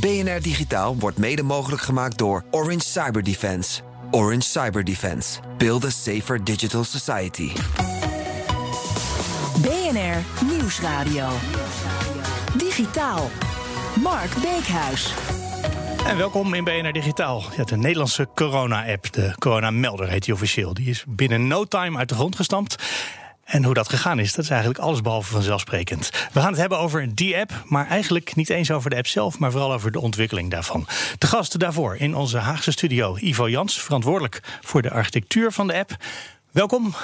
BNR Digitaal wordt mede mogelijk gemaakt door Orange Cyber Defense. Orange Cyber Defense. Build a safer digital society. BNR Nieuwsradio. Digitaal. Mark Beekhuis. En welkom in BNR Digitaal. Ja, de Nederlandse corona-app, de Corona-melder heet die officieel. Die is binnen no time uit de grond gestampt. En hoe dat gegaan is, dat is eigenlijk allesbehalve vanzelfsprekend. We gaan het hebben over die app, maar eigenlijk niet eens over de app zelf, maar vooral over de ontwikkeling daarvan. De gasten daarvoor in onze Haagse studio, Ivo Jans, verantwoordelijk voor de architectuur van de app. Welkom.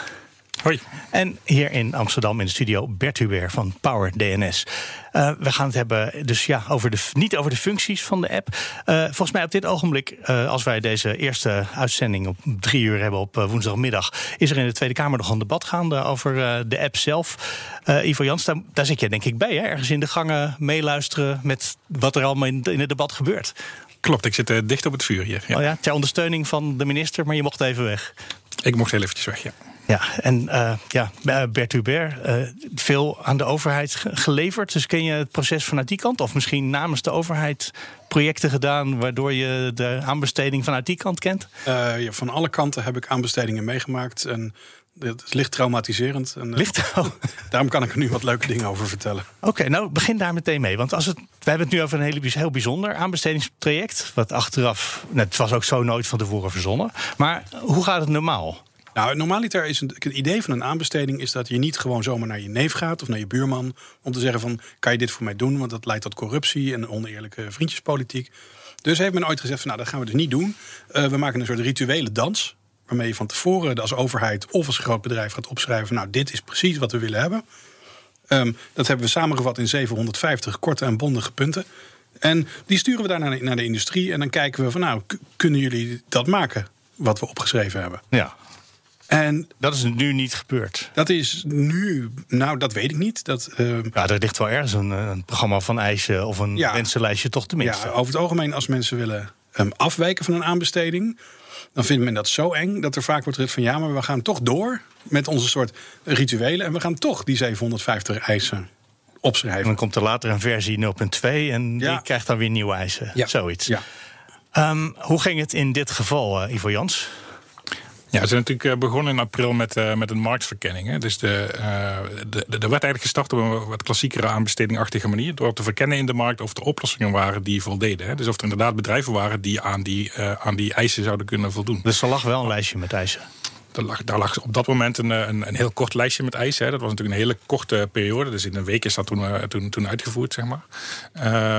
Hoi. En hier in Amsterdam in de studio Bert Hubert van Power DNS. Uh, we gaan het hebben dus ja, over de, niet over de functies van de app. Uh, volgens mij op dit ogenblik, uh, als wij deze eerste uitzending op drie uur hebben op woensdagmiddag, is er in de Tweede Kamer nog een debat gaande over de app zelf. Ivo Jans, daar, daar, zit jij denk ik bij, hè? ergens in de gangen meeluisteren met wat er allemaal in, in het debat gebeurt. Klopt, ik zit dicht op het vuur hier. Ja. Oh ja, ter ondersteuning van de minister, maar je mocht even weg. Ik mocht heel eventjes weg, ja. Ja, en uh, ja, Bert Hubert, uh, veel aan de overheid geleverd. Dus ken je het proces vanuit die kant? Of misschien namens de overheid projecten gedaan... waardoor je de aanbesteding vanuit die kant kent? Uh, ja, van alle kanten heb ik aanbestedingen meegemaakt. En het is licht traumatiserend. En, licht? Oh. daarom kan ik er nu wat leuke dingen over vertellen. Oké, okay, nou begin daar meteen mee. Want als het, we hebben het nu over een hele, heel bijzonder aanbestedingstraject. Wat achteraf, nou, het was ook zo nooit van tevoren verzonnen. Maar hoe gaat het normaal? Nou, normaliter is een, het idee van een aanbesteding is dat je niet gewoon zomaar naar je neef gaat of naar je buurman om te zeggen van kan je dit voor mij doen, want dat leidt tot corruptie en oneerlijke vriendjespolitiek. Dus heeft men ooit gezegd van nou dat gaan we dus niet doen. Uh, we maken een soort rituele dans waarmee je van tevoren als overheid of als groot bedrijf gaat opschrijven nou dit is precies wat we willen hebben. Um, dat hebben we samengevat in 750 korte en bondige punten. En die sturen we daar naar de, naar de industrie en dan kijken we van nou kunnen jullie dat maken wat we opgeschreven hebben. Ja. En dat is nu niet gebeurd. Dat is nu, nou dat weet ik niet. Dat, uh, ja, er ligt wel ergens een, een programma van eisen of een ja, wensenlijstje toch tenminste. Ja, over het algemeen als mensen willen um, afwijken van een aanbesteding... dan vindt men dat zo eng dat er vaak wordt gezegd van... ja, maar we gaan toch door met onze soort rituelen... en we gaan toch die 750 eisen opschrijven. En dan komt er later een versie 0.2 en ja. die krijgt dan weer nieuwe eisen. Ja. Zoiets. Ja. Um, hoe ging het in dit geval, uh, Ivo Jans? Ja, ze zijn natuurlijk eh, begonnen in april met, uh, met een marktverkenning. Hè. Dus de, uh, de, de, werd eigenlijk gestart op een wat klassiekere aanbestedingachtige manier. Door te verkennen in de markt of er oplossingen waren die voldeden. Hè. Dus of er inderdaad bedrijven waren die aan die, aan die eisen zouden kunnen voldoen. Dus er lag wel een lijstje met eisen? Lag, daar lag op dat moment een, een, een heel kort lijstje met. Hè. Dat was natuurlijk een hele korte periode. Dus in een week is dat toen, toen, toen uitgevoerd, zeg maar.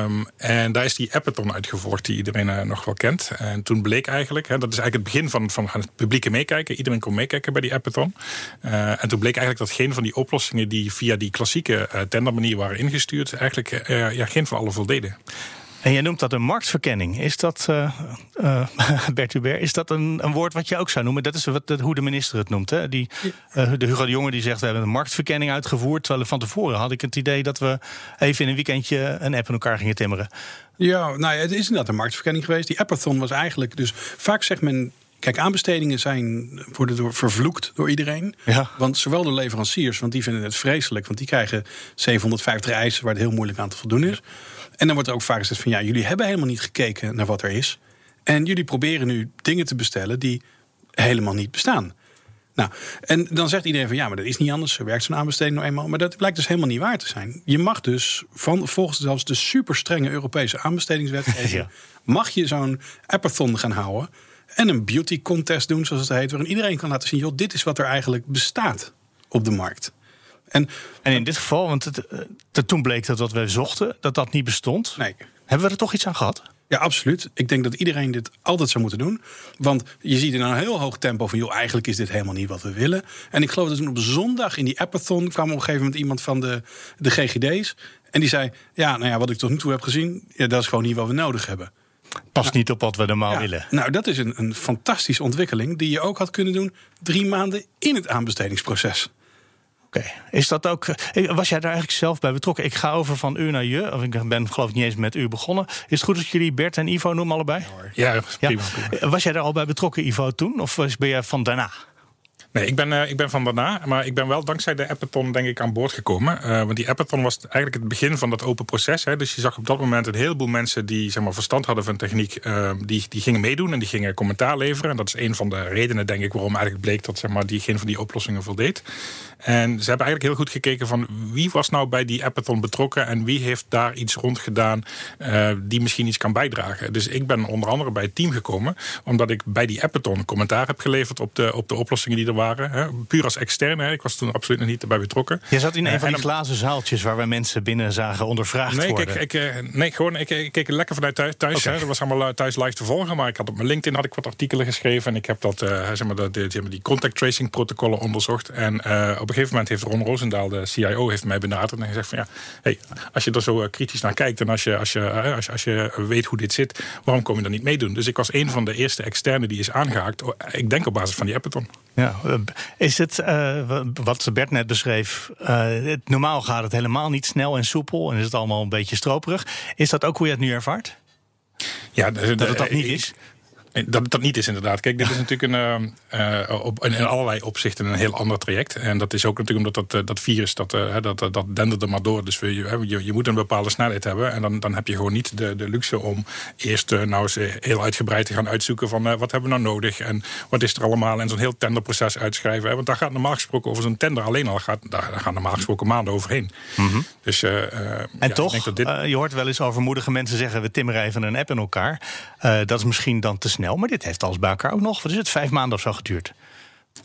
Um, en daar is die Appathon uitgevoerd, die iedereen uh, nog wel kent. En toen bleek eigenlijk, hè, dat is eigenlijk het begin van, van het publieke meekijken. Iedereen kon meekijken bij die Appathon. En toen bleek eigenlijk dat geen van die oplossingen die via die klassieke tendermanier waren ingestuurd, eigenlijk ja, geen van alle voldeden. En jij noemt dat een marktverkenning. Is dat, uh, uh, Bert Hubert, is dat een, een, woord wat je ook zou noemen? Dat is wat, dat, hoe de minister het noemt. Hè? Die, uh, de Hugo de Jonge die zegt, we hebben een marktverkenning uitgevoerd. Terwijl van tevoren had ik het idee dat we even in een weekendje een app in elkaar gingen timmeren. Ja, nou ja, het is inderdaad een marktverkenning geweest. Die appathon was eigenlijk, dus vaak zegt men Kijk, aanbestedingen zijn, worden door, vervloekt door iedereen. Ja. Want zowel de leveranciers, want die vinden het vreselijk. Want die krijgen 750 eisen waar het heel moeilijk aan te voldoen is. En dan wordt er ook vaak gezegd van ja, jullie hebben helemaal niet gekeken naar wat er is. En jullie proberen nu dingen te bestellen die helemaal niet bestaan. Nou, en dan zegt iedereen van ja, maar dat is niet anders. Zo werkt zo'n aanbesteding nou eenmaal. Maar dat blijkt dus helemaal niet waar te zijn. Je mag dus van, volgens zelfs de super strenge Europese aanbestedingswetgeving, ja. mag je zo'n appathon gaan houden. En een beauty contest doen, zoals het heet, waarin iedereen kan laten zien: joh, dit is wat er eigenlijk bestaat op de markt. En, en in dit geval, want het, het, toen bleek dat wat we zochten, dat dat niet bestond. Nee. Hebben we er toch iets aan gehad? Ja, absoluut. Ik denk dat iedereen dit altijd zou moeten doen. Want je ziet in een heel hoog tempo van... joh, eigenlijk is dit helemaal niet wat we willen. En ik geloof dat toen op zondag in die appathon... kwam op een gegeven moment iemand van de, de GGD's... en die zei, ja, nou ja, wat ik tot nu toe heb gezien... Ja, dat is gewoon niet wat we nodig hebben. Past niet op wat we normaal willen. Nou, dat is een, een fantastische ontwikkeling... die je ook had kunnen doen drie maanden in het aanbestedingsproces. Oké, is dat ook. eh, Was jij daar eigenlijk zelf bij betrokken? Ik ga over van u naar je. Of ik ben geloof ik niet eens met u begonnen. Is het goed dat jullie Bert en Ivo noemen allebei? Ja, prima. Ja. Was jij daar al bij betrokken, Ivo, toen? Of was- ben jij van daarna? Nee, ik ben, eh, ik ben van daarna, maar ik ben wel dankzij de Appathon denk ik aan boord gekomen. Eh, want die Appathon was eigenlijk het begin van dat open proces. Hè. Dus je zag op dat moment een heleboel mensen die zeg maar, verstand hadden van techniek, eh, die, die gingen meedoen en die gingen commentaar leveren. En dat is een van de redenen denk ik waarom eigenlijk bleek dat zeg maar, die geen van die oplossingen voldeed. En ze hebben eigenlijk heel goed gekeken van wie was nou bij die Appathon betrokken en wie heeft daar iets rond gedaan die misschien iets kan bijdragen. Dus ik ben onder andere bij het team gekomen omdat ik bij die Appathon commentaar heb geleverd op de, op de oplossingen die er waren. Hè. Puur als externe, hè. ik was toen absoluut nog niet erbij betrokken. Je zat in een Eh, van die glazen zaaltjes waar wij mensen binnen zagen ondervraagd Nee, worden. kijk, ik, eh, nee, gewoon, ik, ik keek lekker vanuit thuis. thuis hè. Dat was allemaal eh, thuis live te volgen. Maar ik had op mijn LinkedIn had ik wat artikelen geschreven. En ik heb dat, zeg maar, dat, die, die- contact tracing protocollen onderzocht. En op een gegeven moment heeft Ron Roosendaal, de CIO, heeft mij benaderd en gezegd van ja, hey, als je er zo kritisch naar kijkt en als je, als, je, als, je, als je weet hoe dit zit, waarom kom je dan niet meedoen? Dus ik was een van de eerste externe die is aangehaakt. Ik denk op basis van die Appathon. Ja, eh, is het, eh, wat Bert net beschreef, eh, het, normaal gaat het helemaal niet snel en soepel en is het allemaal een beetje stroperig. Is dat ook hoe je het nu ervaart? Ja, Dat het dat niet is? Dat dat niet is, inderdaad. Kijk, dit is natuurlijk een, eh, eh, op, in, allerlei opzichten een heel ander traject. En dat is ook natuurlijk omdat dat, eh, dat virus, dat, eh, dat, dat, dat denderde maar door. Dus we, je, je, moet een bepaalde snelheid hebben. En dan, dan heb je gewoon niet de, de luxe om eerst nou eens heel uitgebreid te gaan uitzoeken van wat hebben we nou nodig en wat is er allemaal. En zo'n heel tenderproces uitschrijven. Hè. Want daar gaat normaal gesproken over zo'n tender alleen al, gaat, daar, daar gaan normaal gesproken maanden overheen. Dus, eh, ja, En ik toch, denk dat dit, je hoort wel eens overmoedige mensen zeggen... we timmeren even een app in elkaar. Dat is misschien dan te snel, maar dit heeft alles bij elkaar ook nog... wat is het, vijf maanden of zo geduurd?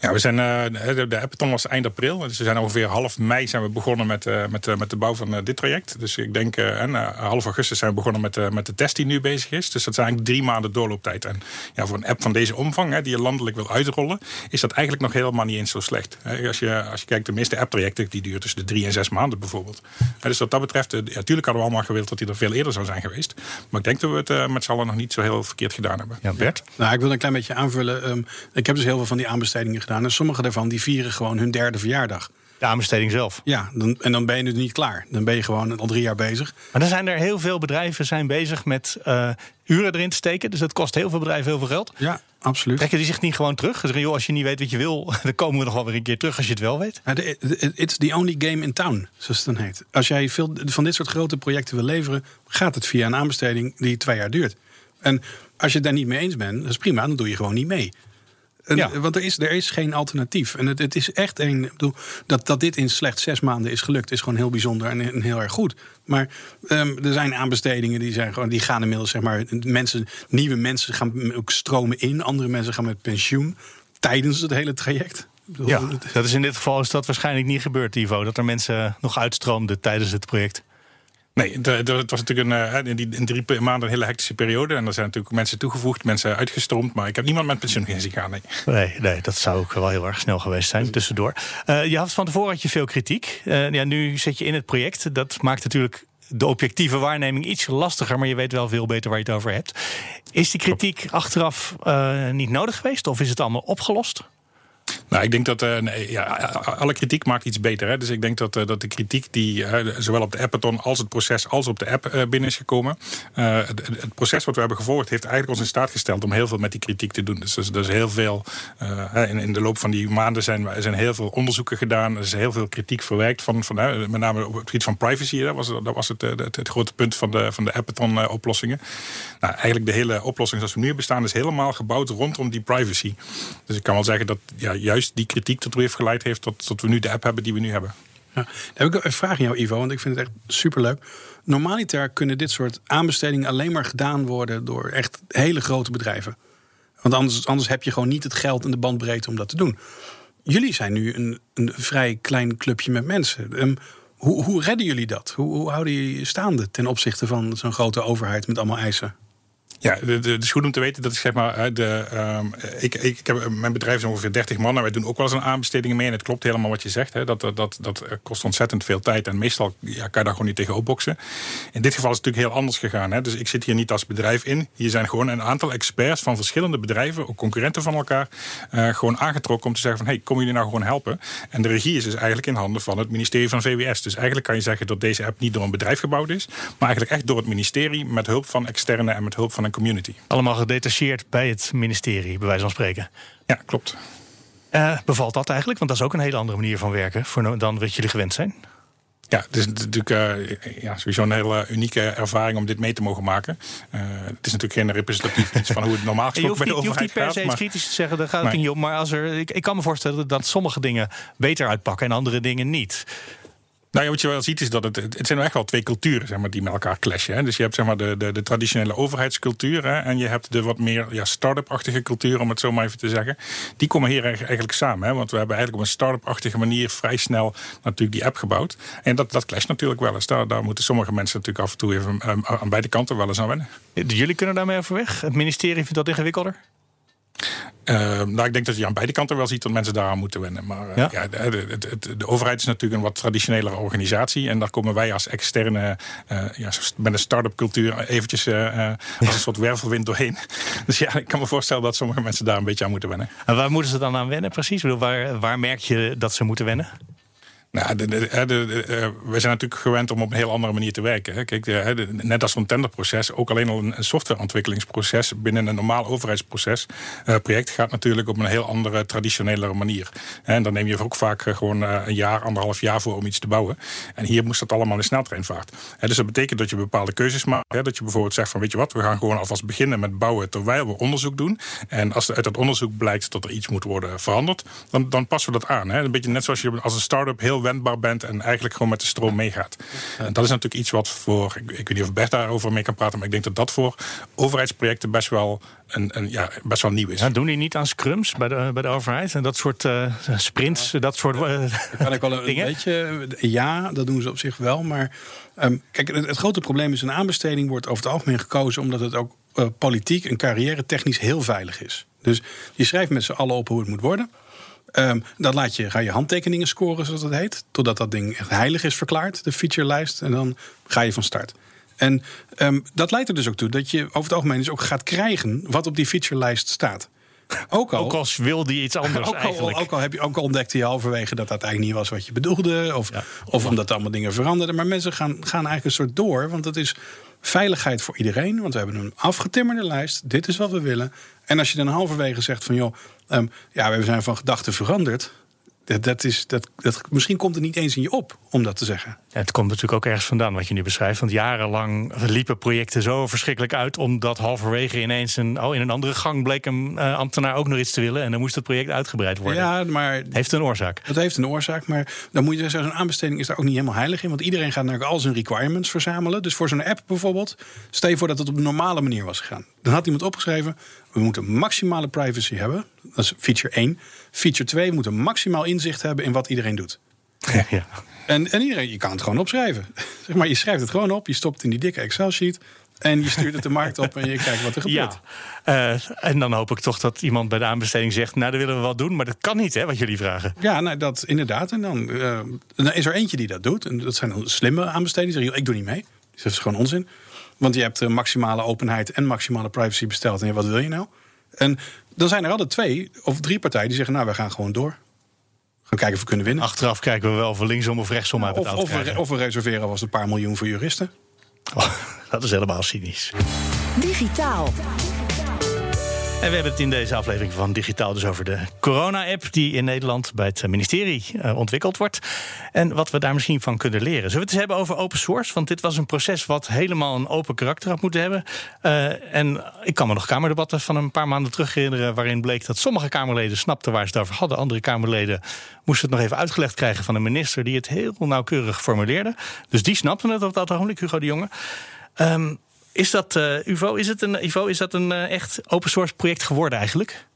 Ja, we zijn, eh, de, de Appathon was eind april. Dus we zijn ongeveer half mei zijn we begonnen met, eh, met, eh, met de bouw van dit traject. Dus ik denk, en half augustus zijn we begonnen met, eh, met de test die nu bezig is. Dus dat zijn eigenlijk drie maanden doorlooptijd. En ja, voor een app van deze omvang, hè, die je landelijk wil uitrollen, is dat eigenlijk nog helemaal niet eens zo slecht. Hè, Als je, als je kijkt, de meeste app-trajecten die duren tussen de drie en zes maanden bijvoorbeeld. Hè, Dus wat dat betreft, ja, natuurlijk hadden we allemaal gewild dat die er veel eerder zou zijn geweest. Maar ik denk dat we het met z'n allen nog niet zo heel verkeerd gedaan hebben. Ja, Bert? Nou, ik wil een klein beetje aanvullen. Ehm, ik heb dus heel veel van die aanbestedingen gedaan. En sommige daarvan die vieren gewoon hun derde verjaardag. De aanbesteding zelf. Ja, dan, en dan ben je nu niet klaar. Dan ben je gewoon al drie jaar bezig. Maar dan zijn er heel veel bedrijven zijn bezig met eh, uren erin te steken. Dus dat kost heel veel bedrijven heel veel geld. Ja, absoluut. Trekken die zich niet gewoon terug? Zeggen, joh, als je niet weet wat je wil, dan komen we nog wel weer een keer terug als je het wel weet. It's the only game in town, zoals het dan heet. Als jij veel van dit soort grote projecten wil leveren, gaat het via een aanbesteding die twee jaar duurt. En als je het daar niet mee eens bent, dat is prima, dan doe je gewoon niet mee. En, Ja. Want er is, er is geen alternatief. En het, het is echt een. bedoel, dat, dat dit in slechts zes maanden is gelukt, is gewoon heel bijzonder en, en heel erg goed. Maar ehm, er zijn aanbestedingen die, zijn gewoon, die gaan inmiddels, zeg maar, mensen, nieuwe mensen gaan ook stromen in, andere mensen gaan met pensioen tijdens het hele traject. Ja, dat is in dit geval is dat waarschijnlijk niet gebeurd, Ivo. Dat er mensen nog uitstroomden tijdens het project. Nee, het was natuurlijk een, eh, in, die, in drie maanden een hele hectische periode. En er zijn natuurlijk mensen toegevoegd, mensen uitgestroomd. Maar ik heb niemand met pensioen gezien gaan. Nee. Nee, nee, dat zou ook wel heel erg snel geweest zijn, tussendoor. Eh, je had van tevoren had je veel kritiek. Eh, ja, nu zit je in het project. Dat maakt natuurlijk de objectieve waarneming iets lastiger... maar je weet wel veel beter waar je het over hebt. Is die kritiek achteraf niet nodig geweest? Of is het allemaal opgelost? Nou, ik denk dat eh, ja, alle kritiek maakt iets beter. Hè? Dus ik denk dat, eh, dat de kritiek die zowel op de appathon als het proces als op de app eh, binnen is gekomen. het, het proces wat we hebben gevolgd heeft eigenlijk ons in staat gesteld om heel veel met die kritiek te doen. Dus er is, er is heel veel. in, in de loop van die maanden zijn, zijn heel veel onderzoeken gedaan. Er is heel veel kritiek verwerkt van, van met name op het gebied van privacy. Dat was, dat was het, het, grote punt van de, van de appathon oplossingen. Nou, eigenlijk de hele oplossing zoals we nu bestaan is helemaal gebouwd rondom die privacy. Dus ik kan wel zeggen dat ja, juist die kritiek ertoe heeft geleid heeft tot, tot we nu de app hebben die we nu hebben. Ja, dan heb ik een vraag aan jou, Ivo, want ik vind het echt superleuk. Normaliter kunnen dit soort aanbestedingen alleen maar gedaan worden door echt hele grote bedrijven. Want anders, anders heb je gewoon niet het geld en de bandbreedte om dat te doen. Jullie zijn nu een, een vrij klein clubje met mensen. Ehm, hoe, hoe redden jullie dat? Hoe, hoe houden jullie staande ten opzichte van zo'n grote overheid met allemaal eisen? Ja, de, de goed om te weten dat ik zeg maar, de, um, ik, ik, heb, mijn bedrijf is ongeveer 30 man en wij doen ook wel eens een aanbestedingen mee. En het klopt helemaal wat je zegt. Hè, dat, dat, dat kost ontzettend veel tijd en meestal ja, kan je daar gewoon niet tegen opboksen. In dit geval is het natuurlijk heel anders gegaan. Hè. Dus ik zit hier niet als bedrijf in. Hier zijn gewoon een aantal experts van verschillende bedrijven, ook concurrenten van elkaar, uh, gewoon aangetrokken om te zeggen van hey, kom jullie nou gewoon helpen? En de regie is dus eigenlijk in handen van het ministerie van VWS. Dus eigenlijk kan je zeggen dat deze app niet door een bedrijf gebouwd is, maar eigenlijk echt door het ministerie met hulp van externe en met hulp van community. Allemaal gedetacheerd bij het ministerie, bij wijze van spreken. Ja, klopt. Uh, bevalt dat eigenlijk? Want dat is ook een hele andere manier van werken voor dan wat jullie gewend zijn. Ja, het is natuurlijk uh, ja, sowieso een hele unieke ervaring om dit mee te mogen maken. Uh, het is natuurlijk geen representatief iets van hoe het normaal gesproken bij de overheid gaat. Je hoeft niet per se kritisch te zeggen, daar gaat het niet om. Maar als er, ik, ik kan me voorstellen dat sommige dingen beter uitpakken en andere dingen niet. Nou ja, wat je wel ziet is dat het, het zijn echt wel twee culturen zeg maar, die met elkaar clashen. Hè. Dus je hebt zeg maar, de, de, de traditionele overheidscultuur hè, en je hebt de wat meer ja, start-up-achtige cultuur, om het zo maar even te zeggen. Die komen hier eigenlijk samen. Hè, want we hebben eigenlijk op een start-up-achtige manier vrij snel natuurlijk die app gebouwd. En dat, dat clasht natuurlijk wel eens. Daar, daar moeten sommige mensen natuurlijk af en toe even um, aan beide kanten wel eens aan wennen. Jullie kunnen daarmee overweg? Het ministerie vindt dat ingewikkelder? Uh, nou, ik denk dat je aan beide kanten wel ziet dat mensen daaraan moeten wennen. Maar uh, ja? ja de, de, de, de, overheid is natuurlijk een wat traditionelere organisatie. En daar komen wij als externe, uh, ja, met een start-up cultuur, eventjes als een soort wervelwind doorheen. Dus ja, ik kan me voorstellen dat sommige mensen daar een beetje aan moeten wennen. En waar moeten ze dan aan wennen precies? Waar, waar merk je dat ze moeten wennen? Nou, uh, we zijn natuurlijk gewend om op een heel andere manier te werken. Hè. Kijk, net als zo'n tenderproces, ook alleen al een softwareontwikkelingsproces binnen een normaal overheidsproces. Uh, project gaat natuurlijk op een heel andere, traditionelere manier. En dan neem je ook vaak gewoon een jaar, anderhalf jaar voor om iets te bouwen. En hier moest dat allemaal in sneltreinvaart. dus dat betekent dat je bepaalde keuzes maakt. Hè, dat je bijvoorbeeld zegt van weet je wat, we gaan gewoon alvast beginnen met bouwen terwijl we onderzoek doen. En als uit dat onderzoek blijkt dat er iets moet worden veranderd, dan, dan passen we dat aan. Hè. Een beetje net zoals je als een start-up heel wendbaar bent en eigenlijk gewoon met de stroom meegaat. En dat is natuurlijk iets wat voor, ik, weet niet of Bert daarover mee kan praten, maar ik denk dat dat voor overheidsprojecten best wel, een, een ja, best wel nieuw is. Ja, doen die niet aan scrums bij de, bij de overheid en dat soort uh, sprints, dat soort uh, kan ik wel een, dingen? beetje, ja, dat doen ze op zich wel, maar um, kijk, het, het, grote probleem is een aanbesteding wordt over het algemeen gekozen omdat het ook uh, politiek en carrière technisch heel veilig is. Dus je schrijft met z'n allen op hoe het moet worden. Um, dan laat je, ga je handtekeningen scoren, zoals dat heet. Totdat dat ding echt heilig is verklaard, de featurelijst. En dan ga je van start. En um, dat leidt er dus ook toe dat je over het algemeen dus ook gaat krijgen wat op die featurelijst staat. Ook al, ook als wilde je iets anders ook al, eigenlijk. Ook al, heb je, ook al ontdekte je halverwege dat dat eigenlijk niet was wat je bedoelde. Of, ja. of omdat allemaal dingen veranderden. Maar mensen gaan, gaan eigenlijk een soort door. Want dat is veiligheid voor iedereen. Want we hebben een afgetimmerde lijst. Dit is wat we willen. En als je dan halverwege zegt van joh, um, ja, we zijn van gedachten veranderd. Dat, dat is, dat, dat, misschien komt het niet eens in je op om dat te zeggen. Het komt natuurlijk ook ergens vandaan wat je nu beschrijft. Want jarenlang liepen projecten zo verschrikkelijk uit. omdat halverwege ineens een, oh, in een andere gang bleek een uh, ambtenaar ook nog iets te willen. En dan moest het project uitgebreid worden. Ja, maar. Heeft een oorzaak. Dat heeft een oorzaak. Maar dan moet je zeggen, zo'n aanbesteding is daar ook niet helemaal heilig in. Want iedereen gaat naar al zijn requirements verzamelen. Dus voor zo'n app bijvoorbeeld. Stel je voor dat het op een normale manier was gegaan. Dan had iemand opgeschreven. We moeten maximale privacy hebben. Dat is feature 1. Feature 2, we moeten maximaal inzicht hebben in wat iedereen doet. Ja. En, en iedereen, je kan het gewoon opschrijven. Zeg maar, je schrijft het gewoon op, je stopt het in die dikke Excel-sheet. En je stuurt het de markt op en je kijkt wat er gebeurt. Ja, uh, en dan hoop ik toch dat iemand bij de aanbesteding zegt... nou, dat willen we wel doen, maar dat kan niet, hè, wat jullie vragen. Ja, nou, dat inderdaad. En dan, uh, dan is er eentje die dat doet. En dat zijn dan slimme aanbestedingen. Die zeggen, ik doe niet mee. Dus dat is gewoon onzin. Want je hebt maximale openheid en maximale privacy besteld. En wat wil je nou? En dan zijn er altijd twee of drie partijen die zeggen... nou, we gaan gewoon door. Gaan kijken of we kunnen winnen. Achteraf kijken we wel of we linksom of rechtsom uit betaald of, of, we, of we reserveren was een paar miljoen voor juristen. Oh, dat is helemaal cynisch. Digitaal. En we hebben het in deze aflevering van Digitaal dus over de corona-app die in Nederland bij het ministerie uh, ontwikkeld wordt. En wat we daar misschien van kunnen leren. Zullen we het eens hebben over open source? Want dit was een proces wat helemaal een open karakter had moeten hebben. Uh, en ik kan me nog Kamerdebatten van een paar maanden terug herinneren. waarin bleek dat sommige Kamerleden snapten waar ze het over hadden. Andere Kamerleden moesten het nog even uitgelegd krijgen van een minister die het heel nauwkeurig formuleerde. Dus die snapten het op dat ogenblik, Hugo de Jonge. Um, is dat, uh, UVO, is het een, UVO, is dat een uh, echt open source project geworden eigenlijk?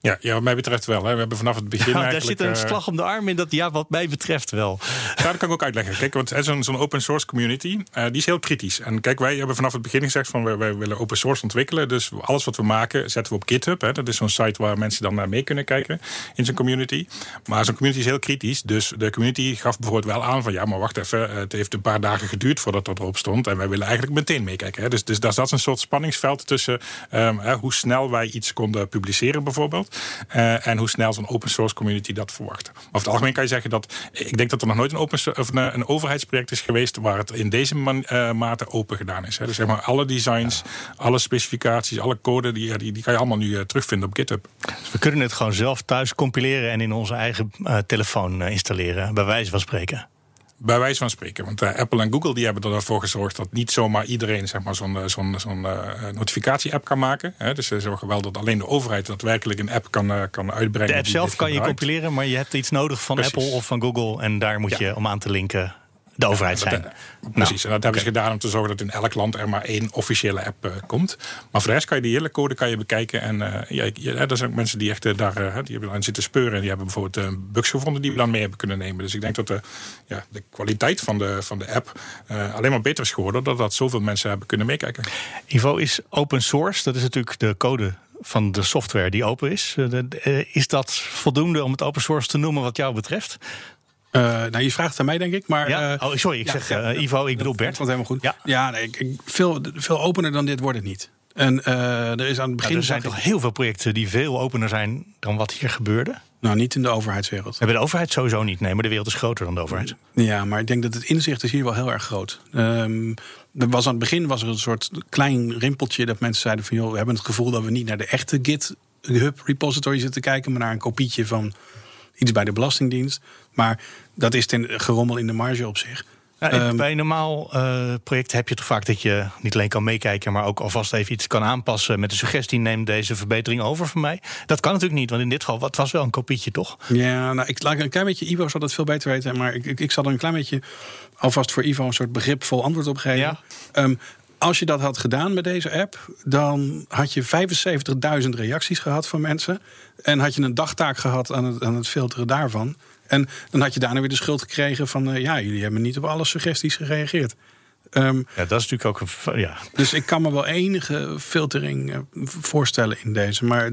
Ja, ja, wat mij betreft wel. Hè. We hebben vanaf het begin. daar zit een uh, slag om de arm in dat ja, wat mij betreft wel. Ja, dat kan ik ook uitleggen. Kijk, want zo'n zo'n open source community, uh, die is heel kritisch. En kijk, wij hebben vanaf het begin gezegd van wij, wij, willen open source ontwikkelen. Dus alles wat we maken, zetten we op GitHub. Hè. Dat is zo'n site waar mensen dan naar mee kunnen kijken in zo'n community. Maar zo'n community is heel kritisch. Dus de community gaf bijvoorbeeld wel aan van ja, maar wacht even, het heeft een paar dagen geduurd voordat dat erop stond. En wij willen eigenlijk meteen meekijken. Hè. Dus, dus daar zat een soort spanningsveld tussen um, hè, hoe snel wij iets konden publiceren bijvoorbeeld. Uh, en hoe snel zo'n open source community dat verwacht. Over het algemeen kan je zeggen dat ik denk dat er nog nooit een, open, of een, een overheidsproject is geweest waar het in deze uh, mate open gedaan is. Hè. Dus zeg maar alle designs, alle specificaties, alle code, die, die, kan je allemaal nu uh, terugvinden op GitHub. Dus we kunnen het gewoon zelf thuis compileren en in onze eigen telefoon installeren, bij wijze van spreken. Bij wijze van spreken. Want uh, Apple en Google die hebben ervoor gezorgd dat niet zomaar iedereen zeg maar, zo'n zo'n zo'n uh, notificatie-app kan maken. Hè. Dus ze zorgen wel dat alleen de overheid daadwerkelijk een app kan, uh, kan uitbrengen. De app zelf kan je compileren, maar je hebt iets nodig van Precies. Apple of van Google. En daar moet ja. je om aan te linken de overheid ja, zijn. Dat, precies, nou, en dat hebben ze gedaan om te zorgen dat in elk land er maar één officiële app uh, komt. Maar voor de rest kan je die hele code kan je bekijken. En uh, ja, ja, er zijn ook mensen die echt uh, daar die hebben aan zitten speuren. En die hebben bijvoorbeeld bugs gevonden die we dan mee hebben kunnen nemen. Dus ik denk dat de, ja, de kwaliteit van de, van de app alleen maar beter is geworden. Dat dat zoveel mensen hebben kunnen meekijken. Ivo is open source. Dat is natuurlijk de code van de software die open is. is dat voldoende om het open source te noemen wat jou betreft? Uh, nou, je vraagt het aan mij, denk ik. Maar, ja? oh, sorry, ik ja, zeg uh, Ivo, ik bedoel Bert. Dat helemaal goed. Ja, nee, ik, veel, veel opener dan dit wordt het niet. En er is aan het begin. Er zijn toch heel veel projecten die veel opener zijn dan wat hier gebeurde? Nou, niet in de overheidswereld. Hebben de overheid sowieso niet, nee, maar de wereld is groter dan de overheid. Ja, maar ik denk dat het inzicht is hier wel heel erg groot. Um, er was aan het begin was er een soort klein rimpeltje dat mensen zeiden van joh, we hebben het gevoel dat we niet naar de echte GitHub repository zitten kijken, maar naar een kopietje van iets bij de Belastingdienst. Maar dat is ten gerommel in de marge op zich. Ja, um, bij een normaal uh, project heb je toch vaak dat je niet alleen kan meekijken, maar ook alvast even iets kan aanpassen met de suggestie: neem deze verbetering over van mij. Dat kan natuurlijk niet, want in dit geval het was wel een kopietje, toch? Ja, nou, ik laat een klein beetje. Ivo zal dat veel beter weten, maar ik, ik, ik zal er een klein beetje alvast voor Ivo een soort begripvol antwoord op geven. Ja. Um, als je dat had gedaan met deze app, dan had je 75.000 reacties gehad van mensen. En had je een dagtaak gehad aan het, aan het filteren daarvan. En dan had je daarna weer de schuld gekregen van... Uh, ja, jullie hebben niet op alle suggesties gereageerd. Um, ja, dat is natuurlijk ook een. Ja. Dus ik kan me wel enige filtering uh, voorstellen in deze. Maar,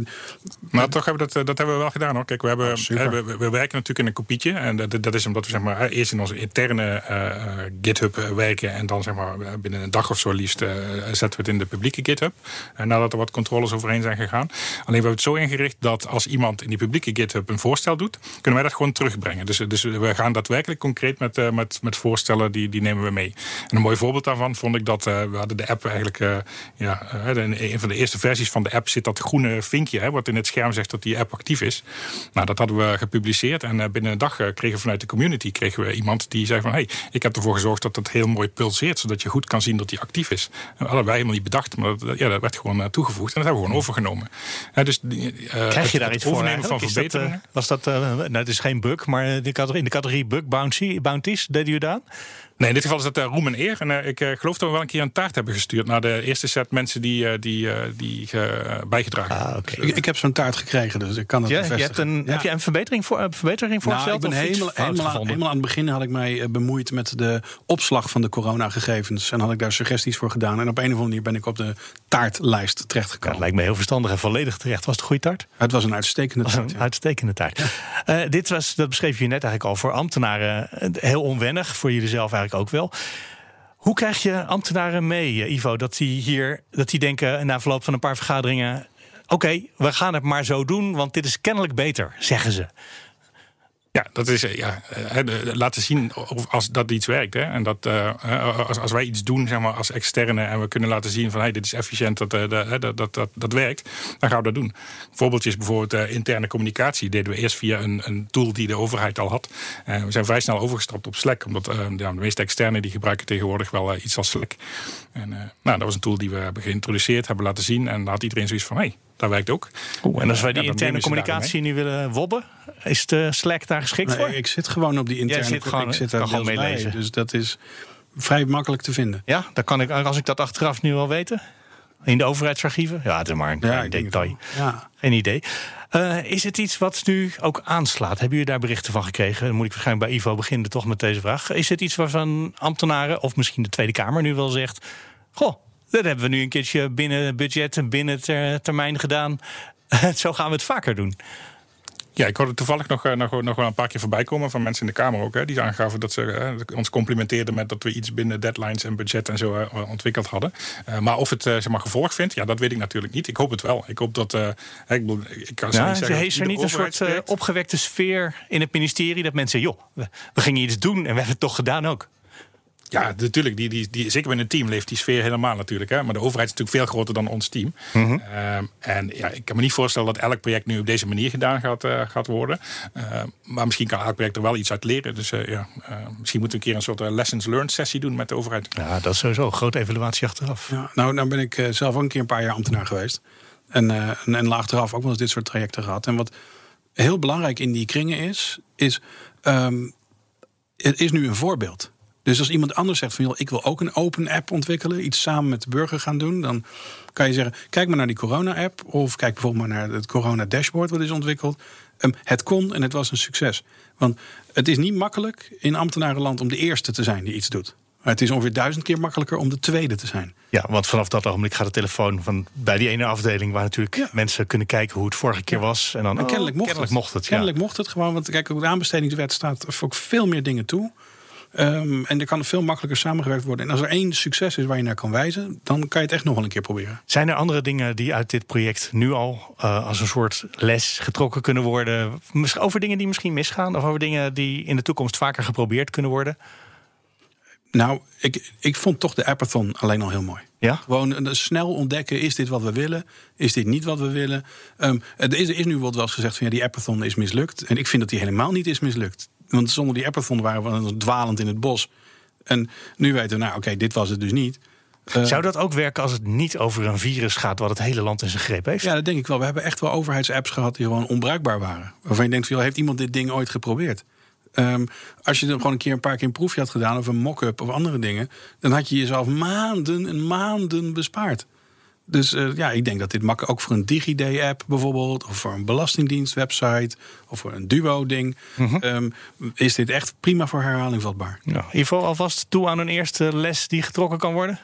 maar toch hebben we dat, dat hebben we wel gedaan hoor. Kijk, we, hebben, oh, we, we, we, werken natuurlijk in een kopietje. En dat, dat is omdat we zeg maar, eerst in onze interne uh, GitHub werken. En dan zeg maar, binnen een dag of zo liefst uh, zetten we het in de publieke GitHub. En nadat er wat controles overheen zijn gegaan. Alleen we hebben het zo ingericht dat als iemand in die publieke GitHub een voorstel doet, kunnen wij dat gewoon terugbrengen. Dus, dus we gaan daadwerkelijk concreet met, met, met voorstellen, die, die nemen we mee. En een mooi voorbeeld daarvan vond ik dat uh, we hadden de app eigenlijk. Uh, ja, in een van de eerste versies van de app zit dat groene vinkje, hè, wat in het scherm zegt dat die app actief is. Nou, dat hadden we gepubliceerd en binnen een dag kregen we vanuit de community kregen we iemand die zei van hey, ik heb ervoor gezorgd dat het heel mooi pulseert, zodat je goed kan zien dat die actief is. Dat hadden wij helemaal niet bedacht, maar dat, ja, dat werd gewoon toegevoegd en dat hebben we gewoon overgenomen. dus, Krijg je daar iets voor? Overnemen van verbeteringen. Dat, was dat, nou, het is geen bug, maar in de categorie bug bounty, bounties deden jullie dat? Nee, in dit geval is dat uh, roem en eer. En uh, ik uh, geloof dat we wel een keer een taart hebben gestuurd naar de eerste set mensen die, die, die bijgedragen ah, okay. ik, ik, heb zo'n taart gekregen, dus ik kan het ja, bevestigen. Je hebt een, ja. Heb je een verbetering, voor, een verbetering voorgesteld? Nou, ik ben helemaal, helemaal, helemaal, aan het begin had ik mij bemoeid met de opslag van de coronagegevens. En had ik daar suggesties voor gedaan. En op een of andere manier ben ik op de taartlijst terechtgekomen. Ja, het lijkt me heel verstandig en volledig terecht. Was het een goede taart? Het was een uitstekende taart. Een uitstekende taart. dit was, dat beschreef je net eigenlijk al, voor ambtenaren heel onwennig. Voor jullie zelf eigenlijk ook wel. Hoe krijg je ambtenaren mee, Ivo, dat die hier dat die denken na verloop van een paar vergaderingen: oké, we gaan het maar zo doen, want dit is kennelijk beter, zeggen ze. Ja, dat is ja, laten zien of als dat iets werkt. Hè. En dat uh, als, wij iets doen, zeg maar, als externe, en we kunnen laten zien van hey, dit is efficiënt, dat, uh, dat, dat, dat, dat werkt, dan gaan we dat doen. Voorbeeldje is bijvoorbeeld interne communicatie. Deden we eerst via een, een tool die de overheid al had. we zijn vrij snel overgestapt op Slack, omdat de meeste externen die gebruiken tegenwoordig wel iets als Slack. En nou, dat was een tool die we hebben geïntroduceerd, hebben laten zien. En daar had iedereen zoiets van hey, dat werkt ook. Oeh, en als wij die ja, interne communicatie nu willen wobben, is de Slack daar geschikt nee, voor? Ik zit gewoon op die interne. zit gewoon, ik zit daar gewoon mee lezen. Dus dat is vrij makkelijk te vinden. Ja, dan kan ik, als ik dat achteraf nu al weten. In de overheidsarchieven? Ja, het is maar een klein detail. Ja. Geen idee. Uh, is het iets wat nu ook aanslaat? Hebben jullie daar berichten van gekregen? Dan moet ik waarschijnlijk bij Ivo beginnen toch met deze vraag. Is het iets waarvan ambtenaren of misschien de Tweede Kamer nu wel zegt... Goh, dat hebben we nu een keertje binnen budget en binnen termijn gedaan. Zo gaan we het vaker doen. Ja, ik hoorde toevallig nog, eh, nog, nog wel een paar keer voorbij komen van mensen in de Kamer ook. Hè, die aangaven dat ze uh, ons complimenteerden met dat we iets binnen deadlines en budget en zo uh, ontwikkeld hadden. maar of het zeg maar gevolg vindt, ja, dat weet ik natuurlijk niet. Ik hoop het wel. Ik hoop dat. ik, bedoel, ik kan ja, niet zeggen. Is er niet een soort opgewekte sfeer in het ministerie dat mensen joh, we, we gingen iets doen en we hebben het toch gedaan ook? Ja, natuurlijk. Die, die, die, zeker binnen een team leeft die sfeer helemaal natuurlijk. Hè. Maar de overheid is natuurlijk veel groter dan ons team. Mhm. Ehm, en ja, ik kan me niet voorstellen dat elk project nu op deze manier gedaan gaat, uh, gaat worden. Ehm, maar misschien kan elk project er wel iets uit leren. Dus uh, ja, uh, misschien moeten we een keer een soort lessons learned sessie doen met de overheid. Ja, dat is sowieso een grote evaluatie achteraf. Ja, nou, nou ben ik zelf ook een keer een paar jaar ambtenaar geweest. En, en, en achteraf ook wel eens dit soort trajecten gehad. En wat heel belangrijk in die kringen is, is um, het is nu een voorbeeld. Dus als iemand anders zegt van joh, ik wil ook een open app ontwikkelen, iets samen met de burger gaan doen, dan kan je zeggen: kijk maar naar die corona-app. Of kijk bijvoorbeeld maar naar het corona-dashboard wat is ontwikkeld. Um, het kon en het was een succes. Want het is niet makkelijk in ambtenarenland om de eerste te zijn die iets doet. Maar het is ongeveer duizend keer makkelijker om de tweede te zijn. Ja, want vanaf dat ogenblik gaat de telefoon van bij die ene afdeling waar natuurlijk mensen kunnen kijken hoe het vorige keer was. En dan en kennelijk, mocht, kennelijk het. mocht het. Kennelijk mocht het gewoon. Want kijk, op de aanbestedingswet staat ook veel meer dingen toe. Um, en er kan veel makkelijker samengewerkt worden. En als er één succes is waar je naar kan wijzen, dan kan je het echt nog wel een keer proberen. Zijn er andere dingen die uit dit project nu al uh, als een soort les getrokken kunnen worden? Over dingen die misschien misgaan, of over dingen die in de toekomst vaker geprobeerd kunnen worden? Nou, ik, ik vond toch de Appathon alleen al heel mooi. Ja? Gewoon snel ontdekken, is dit wat we willen? Is dit niet wat we willen? Um, er is, is nu wel eens gezegd van ja, die Appathon is mislukt. En ik vind dat die helemaal niet is mislukt. Want zonder die Appathon waren we dwalend in het bos. En nu weten we, nou oké, dit was het dus niet. Uh, Zou dat ook werken als het niet over een virus gaat wat het hele land in zijn greep heeft? Ja, dat denk ik wel. We hebben echt wel overheidsapps gehad die gewoon onbruikbaar waren. Waarvan je denkt, van, heeft iemand dit ding ooit geprobeerd? Um, als je er gewoon een keer een paar keer een proefje had gedaan of een mock-up of andere dingen, dan had je jezelf maanden en maanden bespaard. Dus uh, ja, ik denk dat dit makkelijk ook voor een DigiD-app bijvoorbeeld, of voor een belastingdienst-website, of voor een Duo-ding, mm um, is dit echt prima voor herhaling vatbaar. Ja, Ivo, alvast toe aan een eerste les die getrokken kan worden?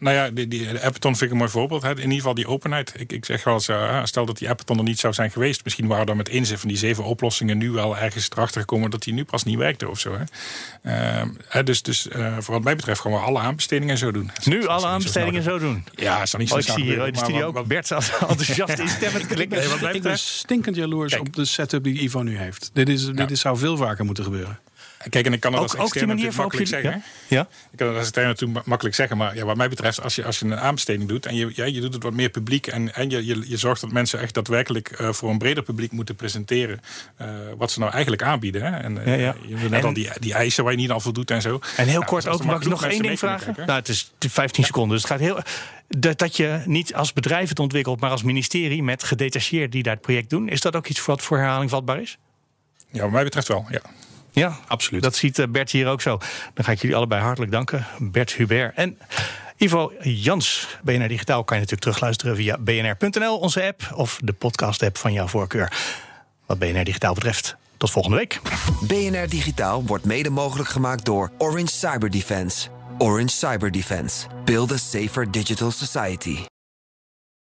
Nou ja, die, die, de Appeton vind ik een mooi voorbeeld. Hè. In ieder geval die openheid. Ik, ik zeg wel eens, uh, stel dat die Appeton er niet zou zijn geweest. Misschien waren er met inzicht van die zeven oplossingen nu wel ergens erachter gekomen dat die nu pas niet werkte of zo. Hè. Uh, dus dus uh, voor wat mij betreft gaan we alle aanbestedingen zo doen. Nu alle aanbestedingen zo, doen? Ja, is dan niet zo oh, Ik zie hier in de studio ook Bert enthousiast in stemmen klikken. Nee, wat ik ben stinkend jaloers op de setup die Ivo nu heeft. Dit, is, dit is, zou veel vaker moeten gebeuren. Kijk, en ik kan dat ook, als manier makkelijk zeggen. Ja? Ik kan dat als externe natuurlijk makkelijk zeggen. Maar ja, wat mij betreft, als je, als je een aanbesteding doet... en je, ja, je doet het wat meer publiek... en, en je, je, je zorgt dat mensen echt daadwerkelijk uh, voor een breder publiek moeten presenteren... Uh, wat ze nou eigenlijk aanbieden. Hè? En, uh, ja, ja. Je net en, al die, die eisen waar je niet al voldoet en zo. En heel kort ook, mag ik nog één ding vragen? Nou, het is 15 seconden, dus het gaat heel... Dat, dat je niet als bedrijf het ontwikkelt, maar als ministerie... met gedetacheerd die daar het project doen... is dat ook iets wat voor herhaling vatbaar is? Ja, wat mij betreft wel, ja. Ja, absoluut. Dat ziet eh, Bert hier ook zo. Dan ga ik jullie allebei hartelijk danken. Bert Hubert en Ivo Jans. BNR Digitaal kan je natuurlijk terugluisteren via bnr.nl, onze app... of de podcast-app van jouw voorkeur. Wat BNR Digitaal betreft, tot volgende week. BNR Digitaal wordt mede mogelijk gemaakt door Orange Cyber Defense. Orange Cyber Defense. Build a safer digital society.